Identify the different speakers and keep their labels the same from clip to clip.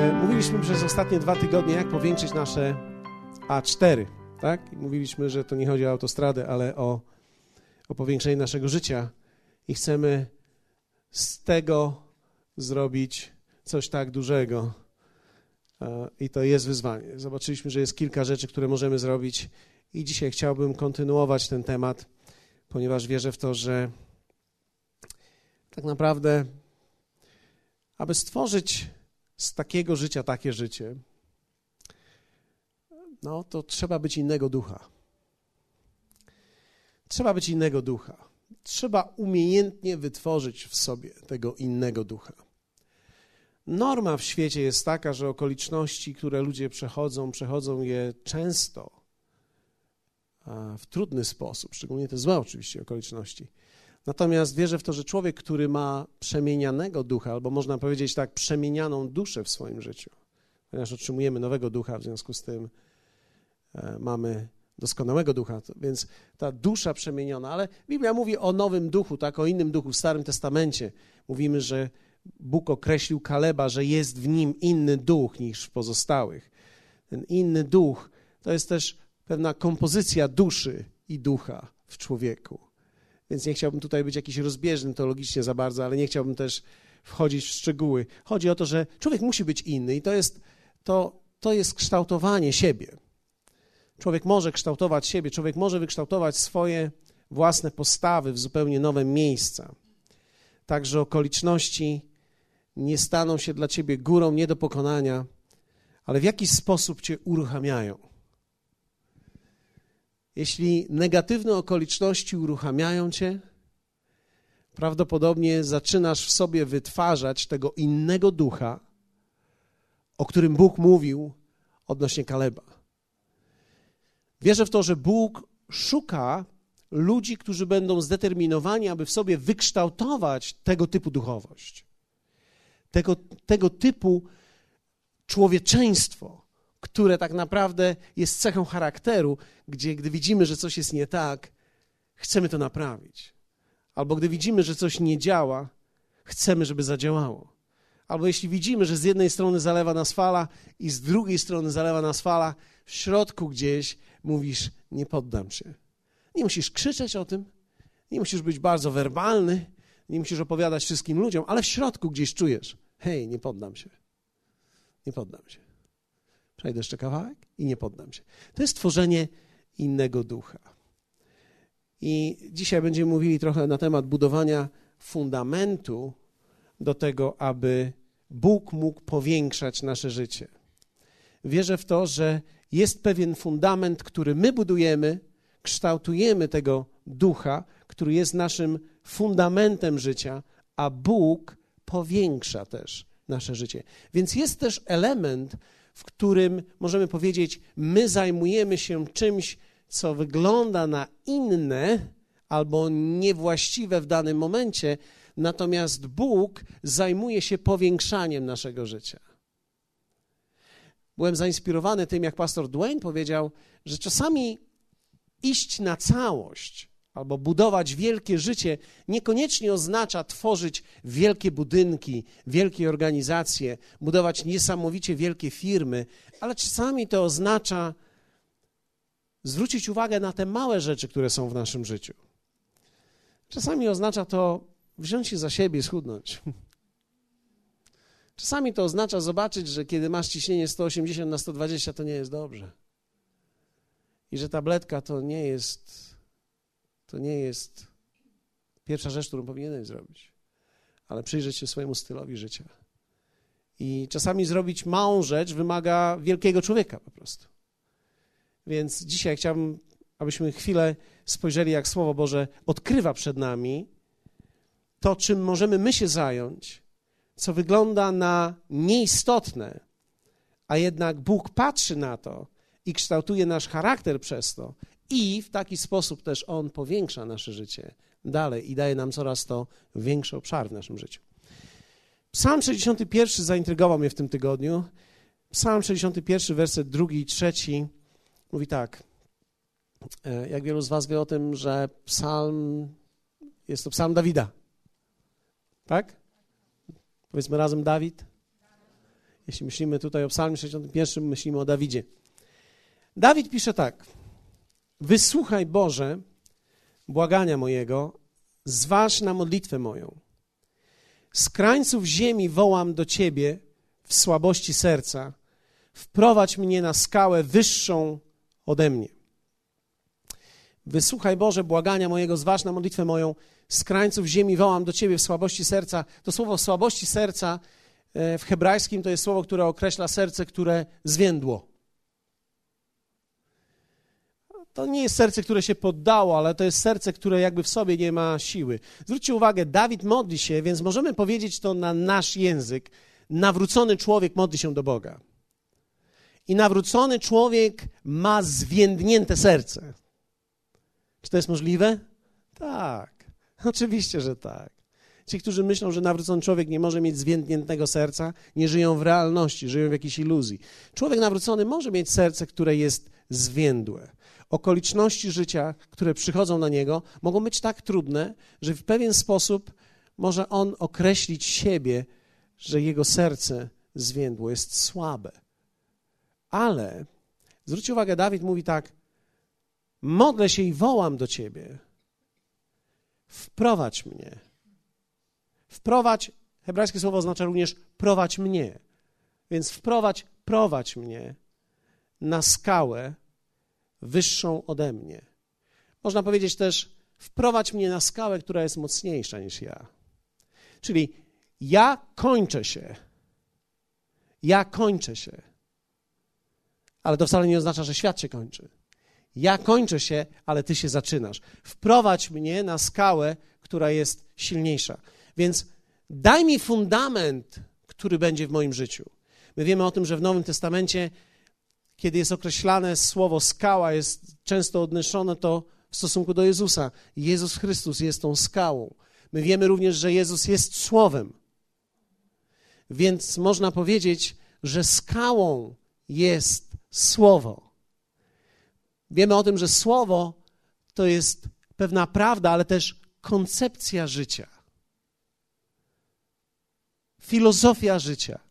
Speaker 1: E, mówiliśmy przez ostatnie dwa tygodnie, jak powiększyć nasze A4, tak? Mówiliśmy, że to nie chodzi o autostradę, ale o, o powiększenie naszego życia i chcemy z tego zrobić coś tak dużego. E, I to jest wyzwanie. Zobaczyliśmy, że jest kilka rzeczy, które możemy zrobić, i dzisiaj chciałbym kontynuować ten temat, ponieważ wierzę w to, że tak naprawdę, aby stworzyć z takiego życia takie życie, no to trzeba być innego ducha. Trzeba być innego ducha. Trzeba umiejętnie wytworzyć w sobie tego innego ducha. Norma w świecie jest taka, że okoliczności, które ludzie przechodzą, przechodzą je często w trudny sposób, szczególnie te złe oczywiście okoliczności. Natomiast wierzę w to, że człowiek, który ma przemienianego ducha, albo można powiedzieć tak, przemienianą duszę w swoim życiu, ponieważ otrzymujemy nowego ducha, w związku z tym e, mamy doskonałego ducha, więc ta dusza przemieniona, ale Biblia mówi o nowym duchu, tak, o innym duchu. W Starym Testamencie mówimy, że Bóg określił Kaleba, że jest w nim inny duch niż w pozostałych. Ten inny duch to jest też pewna kompozycja duszy i ducha w człowieku. Więc nie chciałbym tutaj być jakiś rozbieżny teologicznie za bardzo, ale nie chciałbym też wchodzić w szczegóły. Chodzi o to, że człowiek musi być inny i to jest, to, to jest kształtowanie siebie. Człowiek może kształtować siebie, człowiek może wykształtować swoje własne postawy w zupełnie nowe miejsca. Także okoliczności nie staną się dla ciebie górą nie do pokonania, ale w jakiś sposób cię uruchamiają. Jeśli negatywne okoliczności uruchamiają cię, prawdopodobnie zaczynasz w sobie wytwarzać tego innego ducha, o którym Bóg mówił odnośnie Kaleba. Wierzę w to, że Bóg szuka ludzi, którzy będą zdeterminowani, aby w sobie wykształtować tego typu duchowość, tego, tego typu człowieczeństwo, które tak naprawdę jest cechą charakteru, gdzie gdy widzimy, że coś jest nie tak, chcemy to naprawić. Albo gdy widzimy, że coś nie działa, chcemy, żeby zadziałało. Albo jeśli widzimy, że z jednej strony zalewa nas fala i z drugiej strony zalewa nas fala, w środku gdzieś mówisz: Nie poddam się. Nie musisz krzyczeć o tym, nie musisz być bardzo werbalny, nie musisz opowiadać wszystkim ludziom, ale w środku gdzieś czujesz: Hej, nie poddam się. Nie poddam się. Przejdę jeszcze kawałek i nie poddam się. To jest tworzenie innego ducha. I dzisiaj będziemy mówili trochę na temat budowania fundamentu do tego, aby Bóg mógł powiększać nasze życie. Wierzę w to, że jest pewien fundament, który my budujemy, kształtujemy tego ducha, który jest naszym fundamentem życia, a Bóg powiększa też nasze życie. Więc jest też element, w którym możemy powiedzieć, my zajmujemy się czymś, co wygląda na inne albo niewłaściwe w danym momencie, natomiast Bóg zajmuje się powiększaniem naszego życia. Byłem zainspirowany tym, jak pastor Dwayne powiedział, że czasami iść na całość albo budować wielkie życie niekoniecznie oznacza tworzyć wielkie budynki, wielkie organizacje, budować niesamowicie wielkie firmy, ale czasami to oznacza zwrócić uwagę na te małe rzeczy, które są w naszym życiu. Czasami oznacza to wziąć się za siebie schudnąć. Czasami to oznacza zobaczyć, że kiedy masz ciśnienie 180 na 120, to nie jest dobrze. I że tabletka to nie jest to nie jest pierwsza rzecz, którą powinieneś zrobić, ale przyjrzeć się swojemu stylowi życia. I czasami zrobić małą rzecz wymaga wielkiego człowieka po prostu. Więc dzisiaj chciałbym, abyśmy chwilę spojrzeli, jak Słowo Boże odkrywa przed nami to, czym możemy my się zająć, co wygląda na nieistotne, a jednak Bóg patrzy na to i kształtuje nasz charakter przez to i w taki sposób też On powiększa nasze życie dalej i daje nam coraz to większy obszar w naszym życiu. Psalm 61 zaintrygował mnie w tym tygodniu. Psalm 61, werset drugi i trzeci mówi tak. E, jak wielu z was wie o tym, że psalm jest to psalm Dawida. Tak? Powiedzmy razem Dawid. Jeśli myślimy tutaj o Psalmie 61, myślimy o Dawidzie. Dawid pisze tak: Wysłuchaj Boże błagania mojego, zważ na modlitwę moją. Z krańców ziemi wołam do Ciebie w słabości serca. Wprowadź mnie na skałę wyższą ode mnie. Wysłuchaj Boże błagania mojego, zważ na modlitwę moją. Z krańców ziemi wołam do Ciebie w słabości serca. To słowo słabości serca e, w hebrajskim to jest słowo, które określa serce, które zwiędło. To nie jest serce, które się poddało, ale to jest serce, które jakby w sobie nie ma siły. Zwróćcie uwagę, Dawid modli się, więc możemy powiedzieć to na nasz język. Nawrócony człowiek modli się do Boga. I nawrócony człowiek ma zwiędnięte serce. Czy to jest możliwe? Tak. Oczywiście, że tak. Ci, którzy myślą, że nawrócony człowiek nie może mieć zwiędniętego serca, nie żyją w realności, żyją w jakiejś iluzji. Człowiek nawrócony może mieć serce, które jest zwiędłe. Okoliczności życia, które przychodzą na niego, mogą być tak trudne, że w pewien sposób może on określić siebie, że jego serce zwiędło, jest słabe. Ale zwróćcie uwagę, Dawid mówi tak: Modlę się i wołam do ciebie. Wprowadź mnie. Wprowadź, hebrajskie słowo oznacza również prowadź mnie. Więc wprowadź, prowadź mnie na skałę wyższą ode mnie. Można powiedzieć też, wprowadź mnie na skałę, która jest mocniejsza niż ja. Czyli ja kończę się. Ja kończę się. Ale to wcale nie oznacza, że świat się kończy. Ja kończę się, ale ty się zaczynasz. Wprowadź mnie na skałę, która jest silniejsza. Więc daj mi fundament, który będzie w moim życiu. My wiemy o tym, że w Nowym Testamencie, kiedy jest określane słowo skała, jest często odnoszone to w stosunku do Jezusa. Jezus Chrystus jest tą skałą. My wiemy również, że Jezus jest słowem. Więc można powiedzieć, że skałą jest słowo. Wiemy o tym, że słowo to jest pewna prawda, ale też koncepcja życia. Filozofia życia.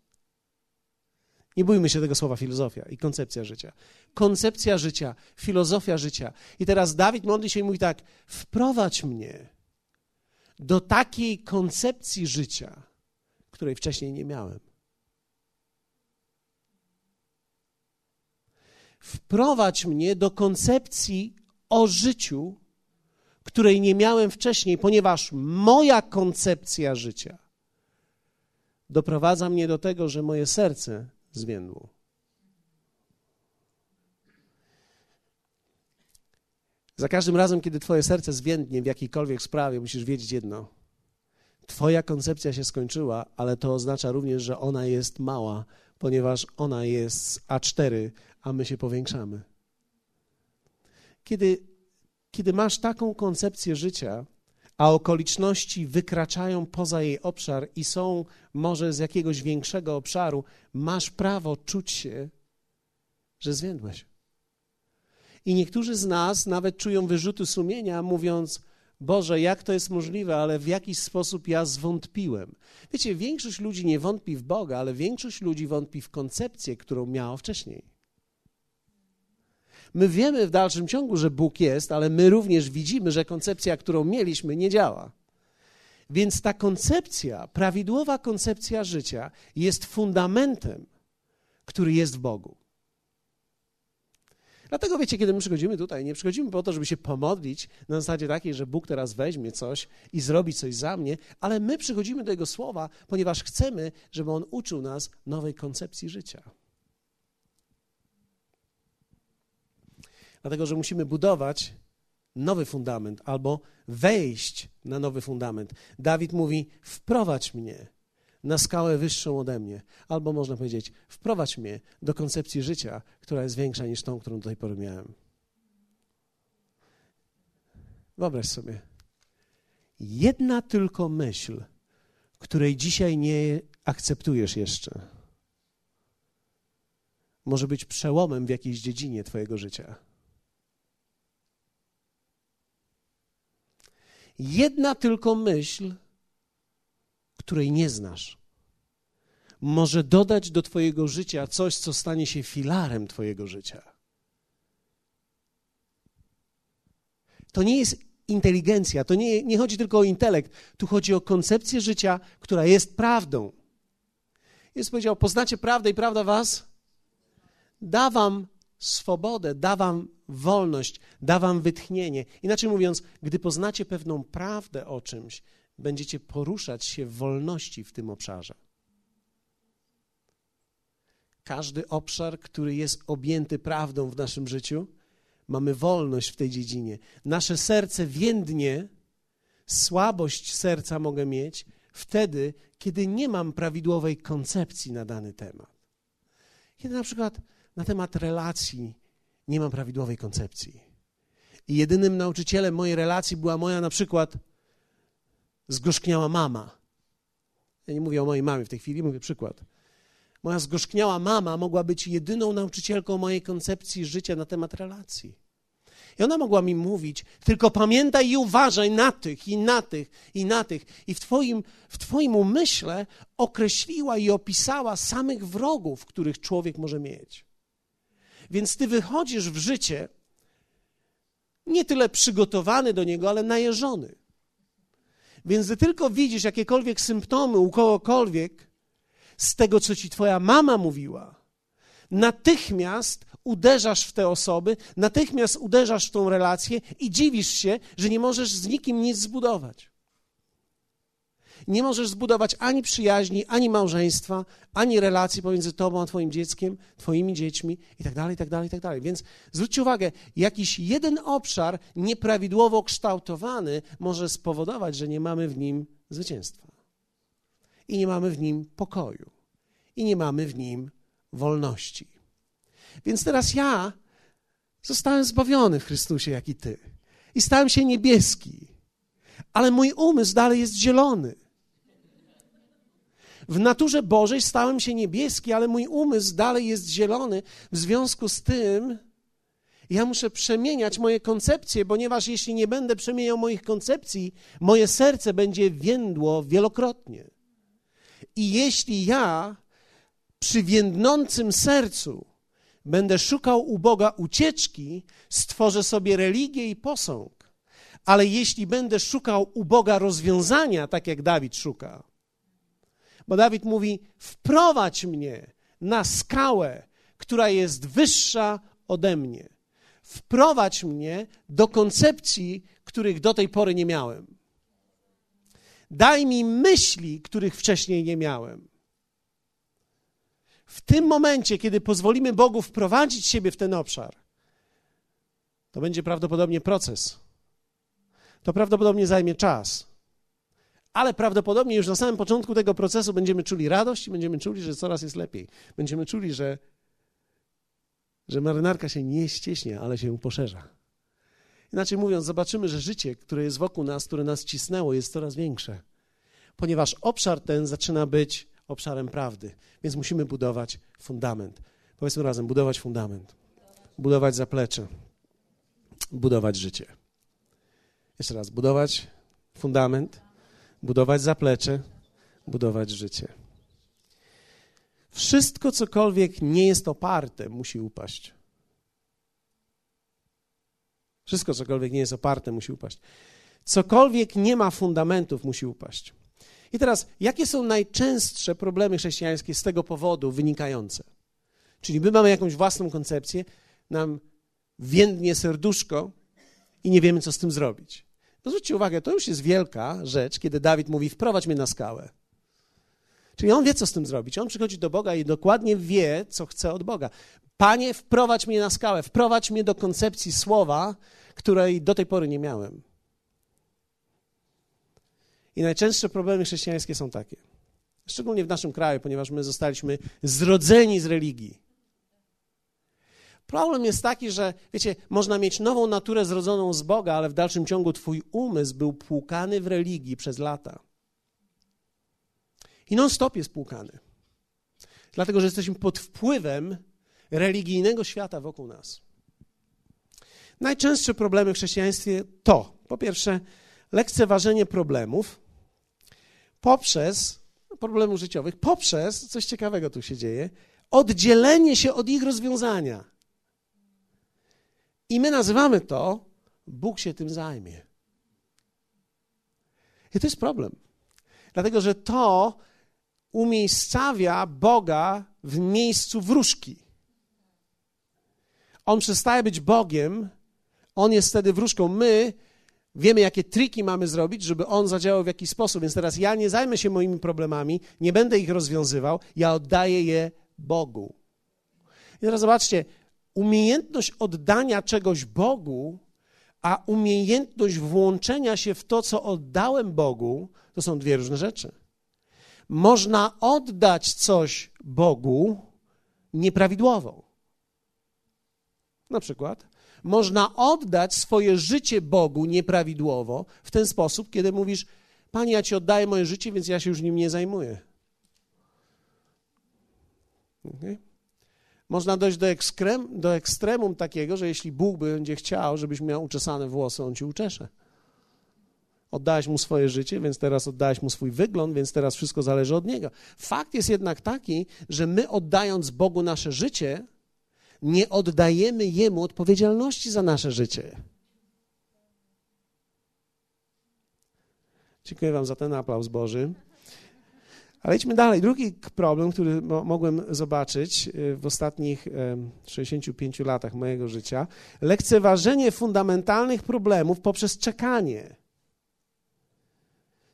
Speaker 1: Nie bójmy się tego słowa filozofia i koncepcja życia. Koncepcja życia, filozofia życia. I teraz Dawid modli się i mówi tak: wprowadź mnie do takiej koncepcji życia, której wcześniej nie miałem. wprowadź mnie do koncepcji o życiu, której nie miałem wcześniej, ponieważ moja koncepcja życia doprowadza mnie do tego, że moje serce zwiędło. Za każdym razem, kiedy Twoje serce zwiędnie w jakiejkolwiek sprawie, musisz wiedzieć jedno. Twoja koncepcja się skończyła, ale to oznacza również, że ona jest mała, ponieważ ona jest A4, a my się powiększamy. Kiedy, kiedy masz taką koncepcję życia, a okoliczności wykraczają poza jej obszar i są może z jakiegoś większego obszaru, masz prawo czuć się, że zwiędłeś. I niektórzy z nas nawet czują wyrzuty sumienia, mówiąc: Boże, jak to jest możliwe, ale w jakiś sposób ja zwątpiłem. Wiecie, większość ludzi nie wątpi w Boga, ale większość ludzi wątpi w koncepcję, którą miała wcześniej. My wiemy w dalszym ciągu, że Bóg jest, ale my również widzimy, że koncepcja, którą mieliśmy, nie działa. Więc ta koncepcja, prawidłowa koncepcja życia jest fundamentem, który jest w Bogu. Dlatego wiecie, kiedy my przychodzimy tutaj, nie przychodzimy po to, żeby się pomodlić na zasadzie takiej, że Bóg teraz weźmie coś i zrobi coś za mnie, ale my przychodzimy do Jego słowa, ponieważ chcemy, żeby On uczył nas nowej koncepcji życia. Dlatego, że musimy budować nowy fundament albo wejść na nowy fundament. Dawid mówi: Wprowadź mnie na skałę wyższą ode mnie. Albo można powiedzieć: Wprowadź mnie do koncepcji życia, która jest większa niż tą, którą do tej pory miałem. Wyobraź sobie. Jedna tylko myśl, której dzisiaj nie akceptujesz jeszcze, może być przełomem w jakiejś dziedzinie Twojego życia. Jedna tylko myśl, której nie znasz, może dodać do Twojego życia coś, co stanie się filarem Twojego życia. To nie jest inteligencja, to nie, nie chodzi tylko o intelekt, tu chodzi o koncepcję życia, która jest prawdą. Jest powiedział: Poznacie prawdę i prawda Was da Wam swobodę, da Wam wolność, da Wam wytchnienie. Inaczej mówiąc, gdy poznacie pewną prawdę o czymś, będziecie poruszać się w wolności w tym obszarze. Każdy obszar, który jest objęty prawdą w naszym życiu, mamy wolność w tej dziedzinie. Nasze serce więdnie, słabość serca mogę mieć wtedy, kiedy nie mam prawidłowej koncepcji na dany temat. Kiedy na przykład na temat relacji nie mam prawidłowej koncepcji. I jedynym nauczycielem mojej relacji była moja na przykład zgorzkniała mama. Ja nie mówię o mojej mamie w tej chwili, mówię przykład. Moja zgorzkniała mama mogła być jedyną nauczycielką mojej koncepcji życia na temat relacji. I ona mogła mi mówić, tylko pamiętaj i uważaj na tych, i na tych, i na tych. I w twoim, w twoim umyśle określiła i opisała samych wrogów, których człowiek może mieć. Więc ty wychodzisz w życie nie tyle przygotowany do niego, ale najeżony. Więc gdy tylko widzisz jakiekolwiek symptomy u kogokolwiek z tego, co ci twoja mama mówiła, natychmiast uderzasz w te osoby, natychmiast uderzasz w tą relację i dziwisz się, że nie możesz z nikim nic zbudować. Nie możesz zbudować ani przyjaźni, ani małżeństwa, ani relacji pomiędzy tobą a twoim dzieckiem, twoimi dziećmi itd., itd., itd. Więc zwróćcie uwagę, jakiś jeden obszar nieprawidłowo kształtowany może spowodować, że nie mamy w nim zwycięstwa. I nie mamy w nim pokoju. I nie mamy w nim wolności. Więc teraz ja zostałem zbawiony w Chrystusie, jak i ty. I stałem się niebieski. Ale mój umysł dalej jest zielony. W naturze Bożej stałem się niebieski, ale mój umysł dalej jest zielony. W związku z tym ja muszę przemieniać moje koncepcje, ponieważ jeśli nie będę przemieniał moich koncepcji, moje serce będzie więdło wielokrotnie. I jeśli ja przy więdnącym sercu będę szukał u Boga ucieczki, stworzę sobie religię i posąg. Ale jeśli będę szukał u Boga rozwiązania, tak jak Dawid szuka, bo Dawid mówi: Wprowadź mnie na skałę, która jest wyższa ode mnie. Wprowadź mnie do koncepcji, których do tej pory nie miałem. Daj mi myśli, których wcześniej nie miałem. W tym momencie, kiedy pozwolimy Bogu wprowadzić siebie w ten obszar, to będzie prawdopodobnie proces. To prawdopodobnie zajmie czas. Ale prawdopodobnie już na samym początku tego procesu będziemy czuli radość i będziemy czuli, że coraz jest lepiej. Będziemy czuli, że, że marynarka się nie ścieśnie, ale się poszerza. Inaczej mówiąc, zobaczymy, że życie, które jest wokół nas, które nas cisnęło, jest coraz większe, ponieważ obszar ten zaczyna być obszarem prawdy, więc musimy budować fundament. Powiedzmy razem, budować fundament, budować zaplecze, budować życie. Jeszcze raz, budować fundament, budować zaplecze, budować życie. Wszystko, cokolwiek nie jest oparte, musi upaść. Wszystko, cokolwiek nie jest oparte, musi upaść. Cokolwiek nie ma fundamentów, musi upaść. I teraz, jakie są najczęstsze problemy chrześcijańskie z tego powodu wynikające? Czyli my mamy jakąś własną koncepcję, nam więdnie serduszko i nie wiemy, co z tym zrobić. No zwróćcie uwagę, to już jest wielka rzecz, kiedy Dawid mówi: wprowadź mnie na skałę. Czyli on wie, co z tym zrobić. On przychodzi do Boga i dokładnie wie, co chce od Boga. Panie, wprowadź mnie na skałę, wprowadź mnie do koncepcji słowa, której do tej pory nie miałem. I najczęstsze problemy chrześcijańskie są takie. Szczególnie w naszym kraju, ponieważ my zostaliśmy zrodzeni z religii. Problem jest taki, że wiecie, można mieć nową naturę zrodzoną z Boga, ale w dalszym ciągu twój umysł był płukany w religii przez lata. I non-stop jest płukany. Dlatego, że jesteśmy pod wpływem religijnego świata wokół nas. Najczęstsze problemy w chrześcijaństwie to, po pierwsze, lekceważenie problemów poprzez problemów życiowych poprzez, coś ciekawego tu się dzieje, oddzielenie się od ich rozwiązania. I my nazywamy to, Bóg się tym zajmie. I to jest problem. Dlatego, że to umiejscawia Boga w miejscu wróżki. On przestaje być Bogiem, on jest wtedy wróżką. My wiemy, jakie triki mamy zrobić, żeby on zadziałał w jakiś sposób. Więc teraz ja nie zajmę się moimi problemami, nie będę ich rozwiązywał, ja oddaję je Bogu. I teraz zobaczcie, umiejętność oddania czegoś Bogu, a umiejętność włączenia się w to, co oddałem Bogu, to są dwie różne rzeczy. Można oddać coś Bogu nieprawidłowo. Na przykład, można oddać swoje życie Bogu nieprawidłowo w ten sposób, kiedy mówisz: Panie, ja ci oddaję moje życie, więc ja się już nim nie zajmuję. Okay? Można dojść do, ekskrem, do ekstremum takiego, że jeśli Bóg będzie chciał, żebyś miał uczesane włosy, on ci uczesze. Oddałeś mu swoje życie, więc teraz oddałeś mu swój wygląd, więc teraz wszystko zależy od niego. Fakt jest jednak taki, że my oddając Bogu nasze życie, nie oddajemy Jemu odpowiedzialności za nasze życie. Dziękuję Wam za ten aplauz Boży. Ale idźmy dalej. Drugi problem, który mogłem zobaczyć y, w ostatnich 65 latach mojego życia, lekceważenie fundamentalnych problemów poprzez czekanie,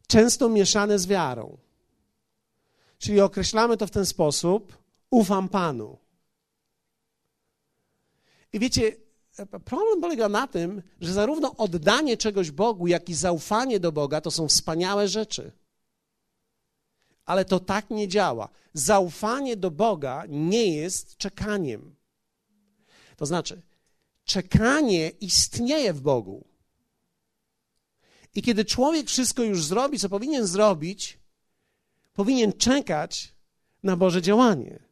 Speaker 1: często mieszane z wiarą. Czyli określamy to w ten sposób: ufam Panu. I wiecie, problem polega na tym, że zarówno oddanie czegoś Bogu, jak i zaufanie do Boga to są wspaniałe rzeczy. Ale to tak nie działa. Zaufanie do Boga nie jest czekaniem. To znaczy, czekanie istnieje w Bogu. I kiedy człowiek wszystko już zrobi, co powinien zrobić, powinien czekać na Boże działanie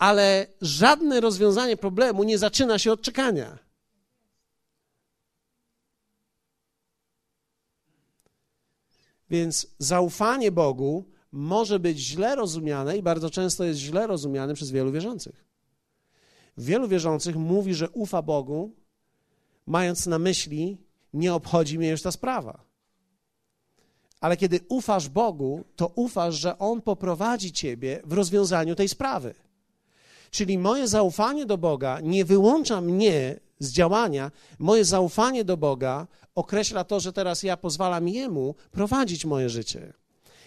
Speaker 1: ale żadne rozwiązanie problemu nie zaczyna się od czekania. Więc zaufanie Bogu może być źle rozumiane i bardzo często jest źle rozumiane przez wielu wierzących. Wielu wierzących mówi, że ufa Bogu, mając na myśli, nie obchodzi mnie już ta sprawa. Ale kiedy ufasz Bogu, to ufasz, że On poprowadzi ciebie w rozwiązaniu tej sprawy. Czyli moje zaufanie do Boga nie wyłącza mnie z działania, moje zaufanie do Boga określa to, że teraz ja pozwalam Jemu prowadzić moje życie.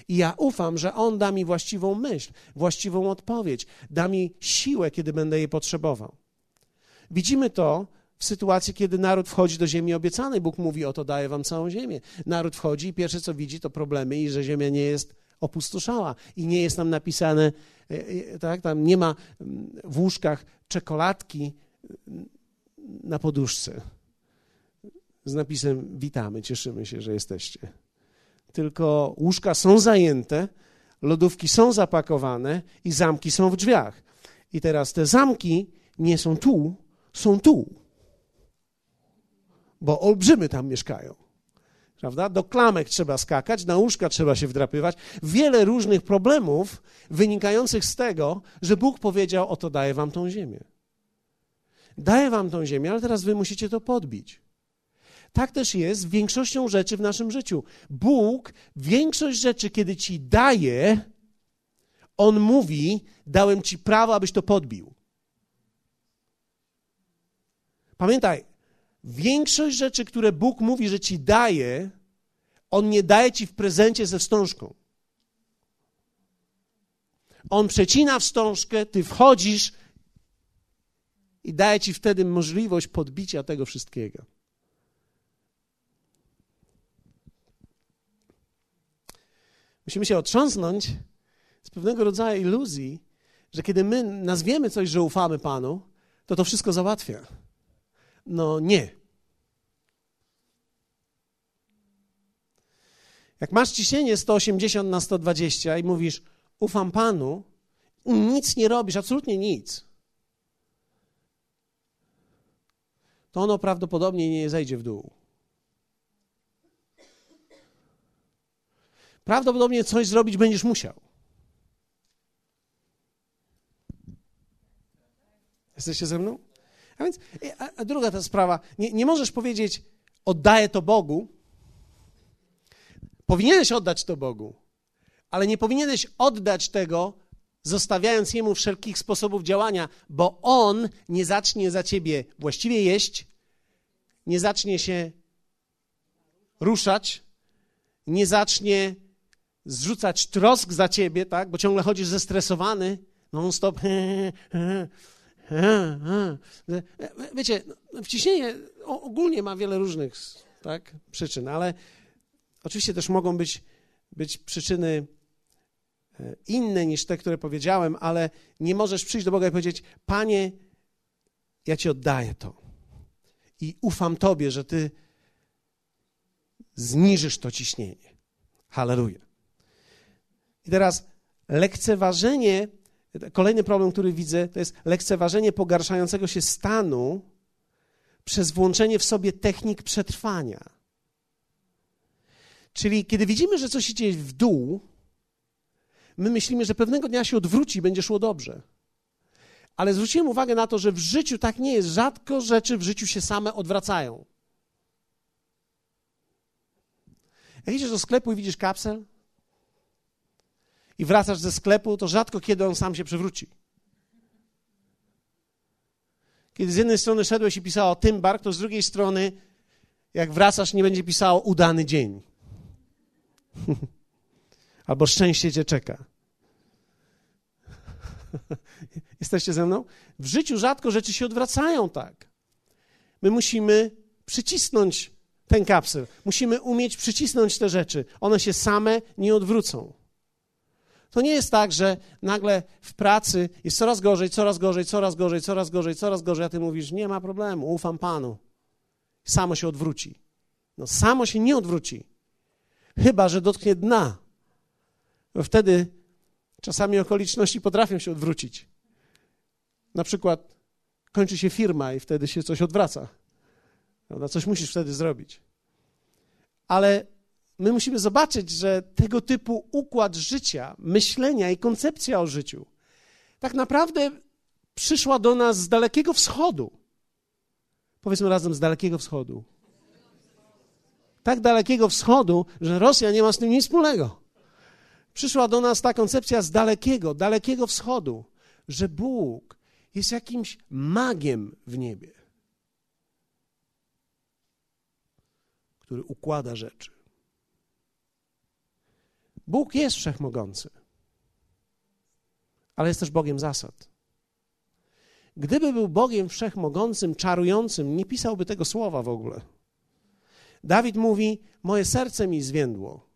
Speaker 1: I ja ufam, że On da mi właściwą myśl, właściwą odpowiedź, da mi siłę, kiedy będę jej potrzebował. Widzimy to w sytuacji, kiedy naród wchodzi do ziemi obiecanej. Bóg mówi: Oto daję wam całą ziemię. Naród wchodzi i pierwsze co widzi to problemy i że ziemia nie jest opustoszała i nie jest tam napisane, e, e, tak, tam nie ma mm, w łóżkach czekoladki mm, na poduszce z napisem witamy, cieszymy się, że jesteście. Tylko łóżka są zajęte, lodówki są zapakowane i zamki są w drzwiach. I teraz te zamki nie są tu, są tu. Bo olbrzymy tam mieszkają prawda? Do klamek trzeba skakać, na łóżka trzeba się wdrapywać. Wiele różnych problemów wynikających z tego, że Bóg powiedział: Oto daję wam tą ziemię. Daję wam tą ziemię, ale teraz wy musicie to podbić. Tak też jest większością rzeczy w naszym życiu. Bóg większość rzeczy, kiedy ci daje, on mówi: Dałem ci prawo, abyś to podbił. Pamiętaj, Większość rzeczy, które Bóg mówi, że ci daje, On nie daje ci w prezencie ze wstążką. On przecina wstążkę, ty wchodzisz i daje ci wtedy możliwość podbicia tego wszystkiego. Musimy się otrząsnąć z pewnego rodzaju iluzji, że kiedy my nazwiemy coś, że ufamy Panu, to to wszystko załatwia. No nie. Jak masz ciśnienie 180 na 120 i mówisz, ufam Panu, i nic nie robisz, absolutnie nic, to ono prawdopodobnie nie zejdzie w dół. Prawdopodobnie coś zrobić będziesz musiał. Jesteście ze mną? A więc, a, a druga ta sprawa, nie, nie możesz powiedzieć, oddaję to Bogu. Powinieneś oddać to Bogu, ale nie powinieneś oddać tego, zostawiając Jemu wszelkich sposobów działania, bo On nie zacznie za ciebie właściwie jeść, nie zacznie się ruszać, nie zacznie zrzucać trosk za ciebie, tak? bo ciągle chodzisz zestresowany, non-stop. Wiecie, wciśnienie ogólnie ma wiele różnych tak, przyczyn, ale oczywiście też mogą być, być przyczyny e, inne niż te, które powiedziałem, ale nie możesz przyjść do Boga i powiedzieć: Panie, ja Ci oddaję to i ufam Tobie, że Ty zniżysz to ciśnienie. Halleluja. I teraz lekceważenie, kolejny problem, który widzę, to jest lekceważenie pogarszającego się stanu przez włączenie w sobie technik przetrwania. Czyli kiedy widzimy, że coś idzie w dół, my myślimy, że pewnego dnia się odwróci i będzie szło dobrze. Ale zwróciłem uwagę na to, że w życiu tak nie jest. Rzadko rzeczy w życiu się same odwracają. Jak idziesz do sklepu i widzisz kapsel i wracasz ze sklepu, to rzadko kiedy on sam się przewróci. Kiedy z jednej strony szedłeś i pisało Tymbark, to z drugiej strony, jak wracasz, nie będzie pisało udany dzień. Albo szczęście cię czeka. Jesteście ze mną? W życiu rzadko rzeczy się odwracają tak. My musimy przycisnąć ten kapsel. Musimy umieć przycisnąć te rzeczy. One się same nie odwrócą. To nie jest tak, że nagle w pracy jest coraz gorzej, coraz gorzej, coraz gorzej, coraz gorzej, coraz gorzej, a ty mówisz, nie ma problemu, ufam Panu. Samo się odwróci. No samo się nie odwróci. Chyba, że dotknie dna. Bo wtedy czasami okoliczności potrafią się odwrócić. Na przykład kończy się firma i wtedy się coś odwraca. Prawda? Coś musisz wtedy zrobić. Ale my musimy zobaczyć, że tego typu układ życia, myślenia i koncepcja o życiu tak naprawdę przyszła do nas z Dalekiego Wschodu. Powiedzmy razem z Dalekiego Wschodu. Tak Dalekiego Wschodu, że Rosja nie ma z tym nic wspólnego. Przyszła do nas ta koncepcja z Dalekiego, Dalekiego Wschodu, że Bóg jest jakimś magiem w niebie. który układa rzeczy. Bóg jest wszechmogący, ale jest też Bogiem zasad. Gdyby był Bogiem wszechmogącym, czarującym, nie pisałby tego słowa w ogóle. Dawid mówi: Moje serce mi zwiędło.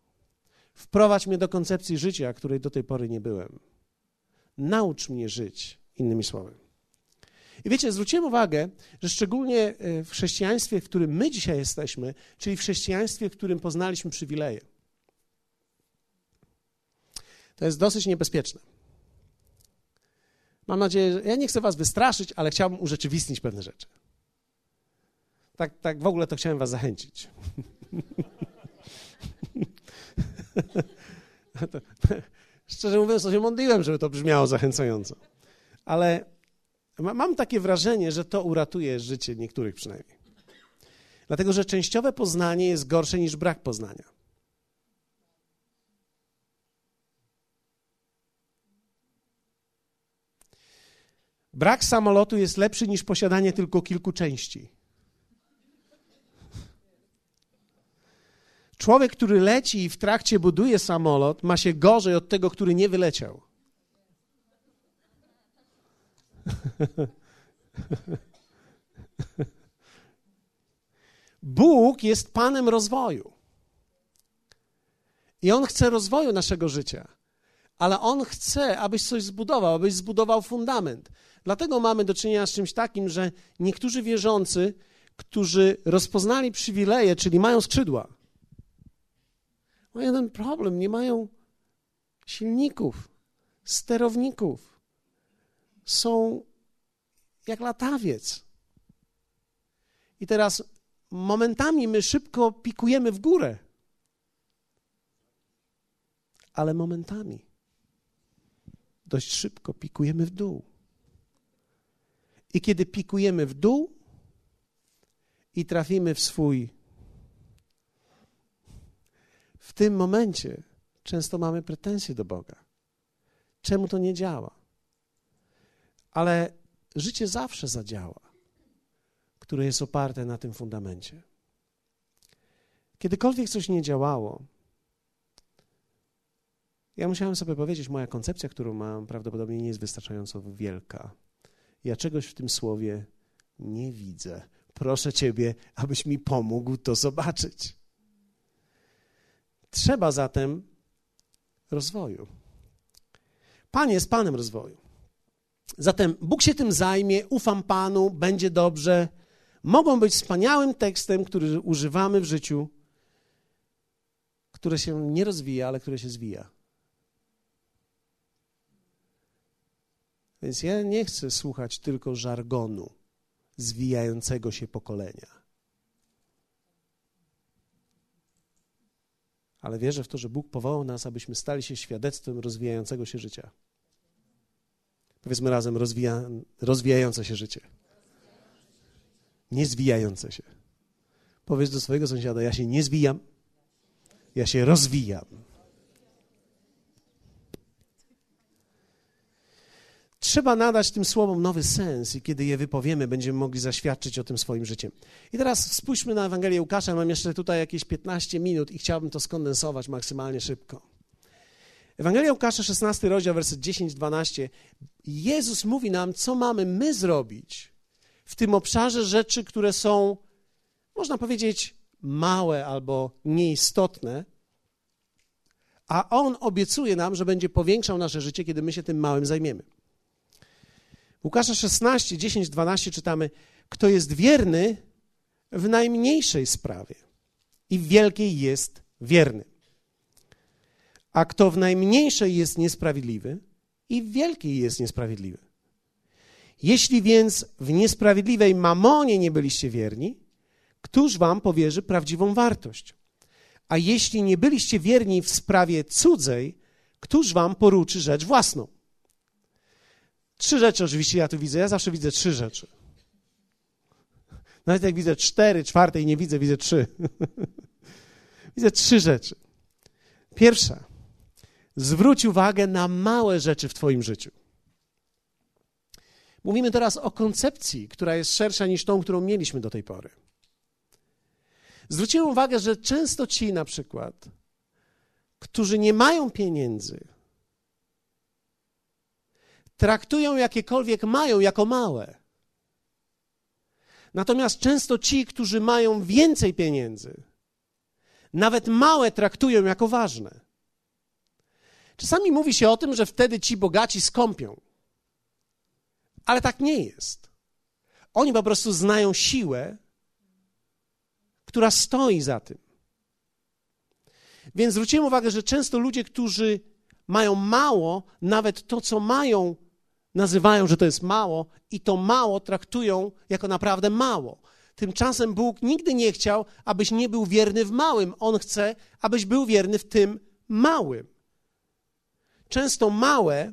Speaker 1: Wprowadź mnie do koncepcji życia, której do tej pory nie byłem. Naucz mnie żyć, innymi słowy. I wiecie, zwróciłem uwagę, że szczególnie e, w chrześcijaństwie, w którym my dzisiaj jesteśmy, czyli w chrześcijaństwie, w którym poznaliśmy przywileje, to jest dosyć niebezpieczne. Mam nadzieję, że ja nie chcę was wystraszyć, ale chciałbym urzeczywistnić pewne rzeczy. Tak, tak w ogóle to chciałem was zachęcić. Szczerze mówiąc, to się modliłem, żeby to brzmiało zachęcająco. Ale Mam takie wrażenie, że to uratuje życie niektórych przynajmniej. Dlatego, że częściowe poznanie jest gorsze niż brak poznania. Brak samolotu jest lepszy niż posiadanie tylko kilku części. Człowiek, który leci i w trakcie buduje samolot, ma się gorzej od tego, który nie wyleciał. Bóg jest Panem rozwoju. I On chce rozwoju naszego życia. Ale On chce, abyś coś zbudował, abyś zbudował fundament. Dlatego mamy do czynienia z czymś takim, że niektórzy wierzący, którzy rozpoznali przywileje, czyli mają skrzydła, mają ten problem, nie mają silników, sterowników są jak latawiec. I teraz momentami my szybko pikujemy w górę. ale momentami dość szybko pikujemy w dół. I kiedy pikujemy w dół i trafimy w swój, w tym momencie często mamy pretensje do Boga. Czemu to nie działa? Ale życie zawsze zadziała, które jest oparte na tym fundamencie. Kiedykolwiek coś nie działało, ja musiałem sobie powiedzieć, moja koncepcja, którą mam, prawdopodobnie nie jest wystarczająco wielka. Ja czegoś w tym słowie nie widzę. Proszę Ciebie, abyś mi pomógł to zobaczyć. Trzeba zatem rozwoju. Pan jest Panem rozwoju. Zatem Bóg się tym zajmie, ufam Panu, będzie dobrze. Mogą być wspaniałym tekstem, który używamy w życiu, które się nie rozwija, ale które się zwija. Więc ja nie chcę słuchać tylko żargonu zwijającego się pokolenia. Ale wierzę w to, że Bóg powołał nas, abyśmy stali się świadectwem rozwijającego się życia. Powiedzmy razem, rozwija, rozwijające się życie. Nie zwijające się. Powiedz do swojego sąsiada, ja się nie zwijam, ja się rozwijam. Trzeba nadać tym słowom nowy sens i kiedy je wypowiemy, będziemy mogli zaświadczyć o tym swoim życiem. I teraz spójrzmy na Ewangelię Łukasza. Mam jeszcze tutaj jakieś 15 minut i chciałbym to skondensować maksymalnie szybko. Ewangelia Łukasza, 16 rozdział, werset 10-12. Jezus mówi nam, co mamy my zrobić w tym obszarze rzeczy, które są, można powiedzieć, małe albo nieistotne, a On obiecuje nam, że będzie powiększał nasze życie, kiedy my się tym małym zajmiemy. Łukasza 16, 10, 12 czytamy: Kto jest wierny w najmniejszej sprawie i w wielkiej jest wierny. A kto w najmniejszej jest niesprawiedliwy i w wielkiej jest niesprawiedliwy. Jeśli więc w niesprawiedliwej mamonie nie byliście wierni, któż wam powierzy prawdziwą wartość? A jeśli nie byliście wierni w sprawie cudzej, któż wam poruczy rzecz własną? Trzy rzeczy oczywiście ja tu widzę. Ja zawsze widzę trzy rzeczy. Nawet jak widzę cztery, czwartej nie widzę, widzę trzy. widzę trzy rzeczy. Pierwsza. Zwróć uwagę na małe rzeczy w Twoim życiu. Mówimy teraz o koncepcji, która jest szersza niż tą, którą mieliśmy do tej pory. Zwróciłem uwagę, że często ci na przykład, którzy nie mają pieniędzy, traktują jakiekolwiek mają jako małe. Natomiast często ci, którzy mają więcej pieniędzy, nawet małe traktują jako ważne. Czasami mówi się o tym, że wtedy ci bogaci skąpią. Ale tak nie jest. Oni po prostu znają siłę, która stoi za tym. Więc zwróciłem uwagę, że często ludzie, którzy mają mało, nawet to, co mają, nazywają, że to jest mało i to mało traktują jako naprawdę mało. Tymczasem Bóg nigdy nie chciał, abyś nie był wierny w małym. On chce, abyś był wierny w tym małym. Często małe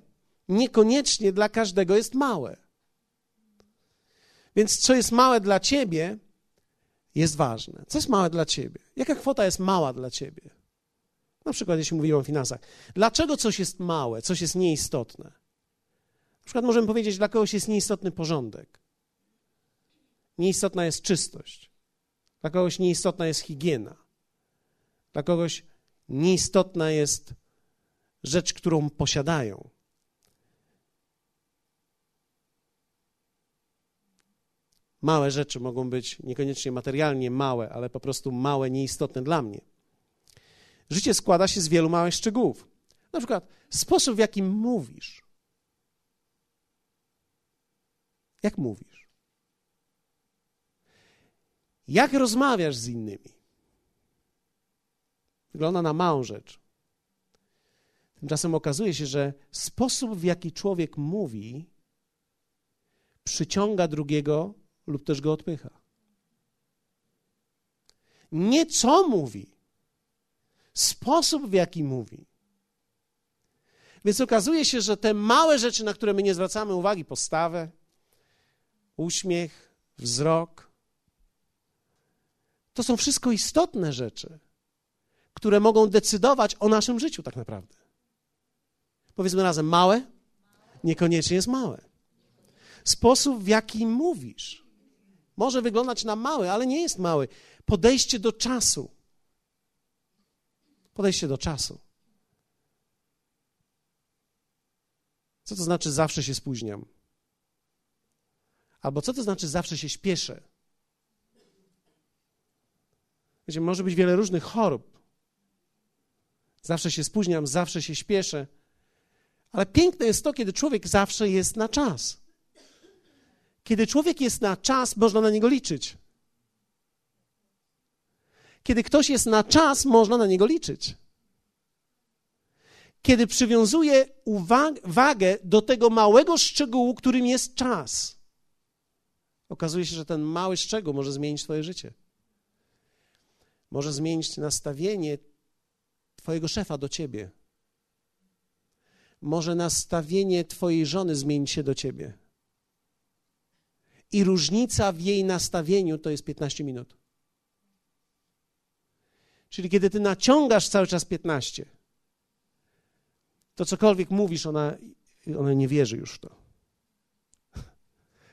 Speaker 1: niekoniecznie dla każdego jest małe. Więc co jest małe dla ciebie, jest ważne. Co jest małe dla ciebie? Jaka kwota jest mała dla ciebie? Na przykład, jeśli mówimy o finansach. Dlaczego coś jest małe, coś jest nieistotne? Na przykład możemy powiedzieć, dla kogoś jest nieistotny porządek. Nieistotna jest czystość. Dla kogoś nieistotna jest higiena. Dla kogoś nieistotna jest rzecz, którą posiadają. Małe rzeczy mogą być niekoniecznie materialnie małe, ale po prostu małe, nieistotne dla mnie. Życie składa się z wielu małych szczegółów. Na przykład sposób, w jaki mówisz. Jak mówisz? Jak rozmawiasz z innymi? Wygląda na małą rzecz. Tymczasem okazuje się, że sposób, w jaki człowiek mówi, przyciąga drugiego lub też go odpycha. Nie co mówi, sposób, w jaki mówi. Więc okazuje się, że te małe rzeczy, na które my nie zwracamy uwagi, postawę, uśmiech, wzrok, to są wszystko istotne rzeczy, które mogą decydować o naszym życiu tak naprawdę. Powiedzmy razem, małe niekoniecznie jest małe. Sposób, w jaki mówisz, może wyglądać na mały, ale nie jest mały. Podejście do czasu. Podejście do czasu. Co to znaczy zawsze się spóźniam? Albo co to znaczy zawsze się śpieszę? Wiecie, może być wiele różnych chorób. Zawsze się spóźniam, zawsze się śpieszę. Ale piękne jest to, kiedy człowiek zawsze jest na czas. Kiedy człowiek jest na czas, można na niego liczyć. Kiedy ktoś jest na czas, można na niego liczyć. Kiedy przywiązuje uwagę do tego małego szczegółu, którym jest czas, okazuje się, że ten mały szczegół może zmienić Twoje życie. Może zmienić nastawienie Twojego szefa do Ciebie. Może nastawienie Twojej żony zmienić się do Ciebie i różnica w jej nastawieniu to jest 15 minut. Czyli kiedy ty naciągasz cały czas 15, to cokolwiek mówisz, ona, ona nie wierzy już w to.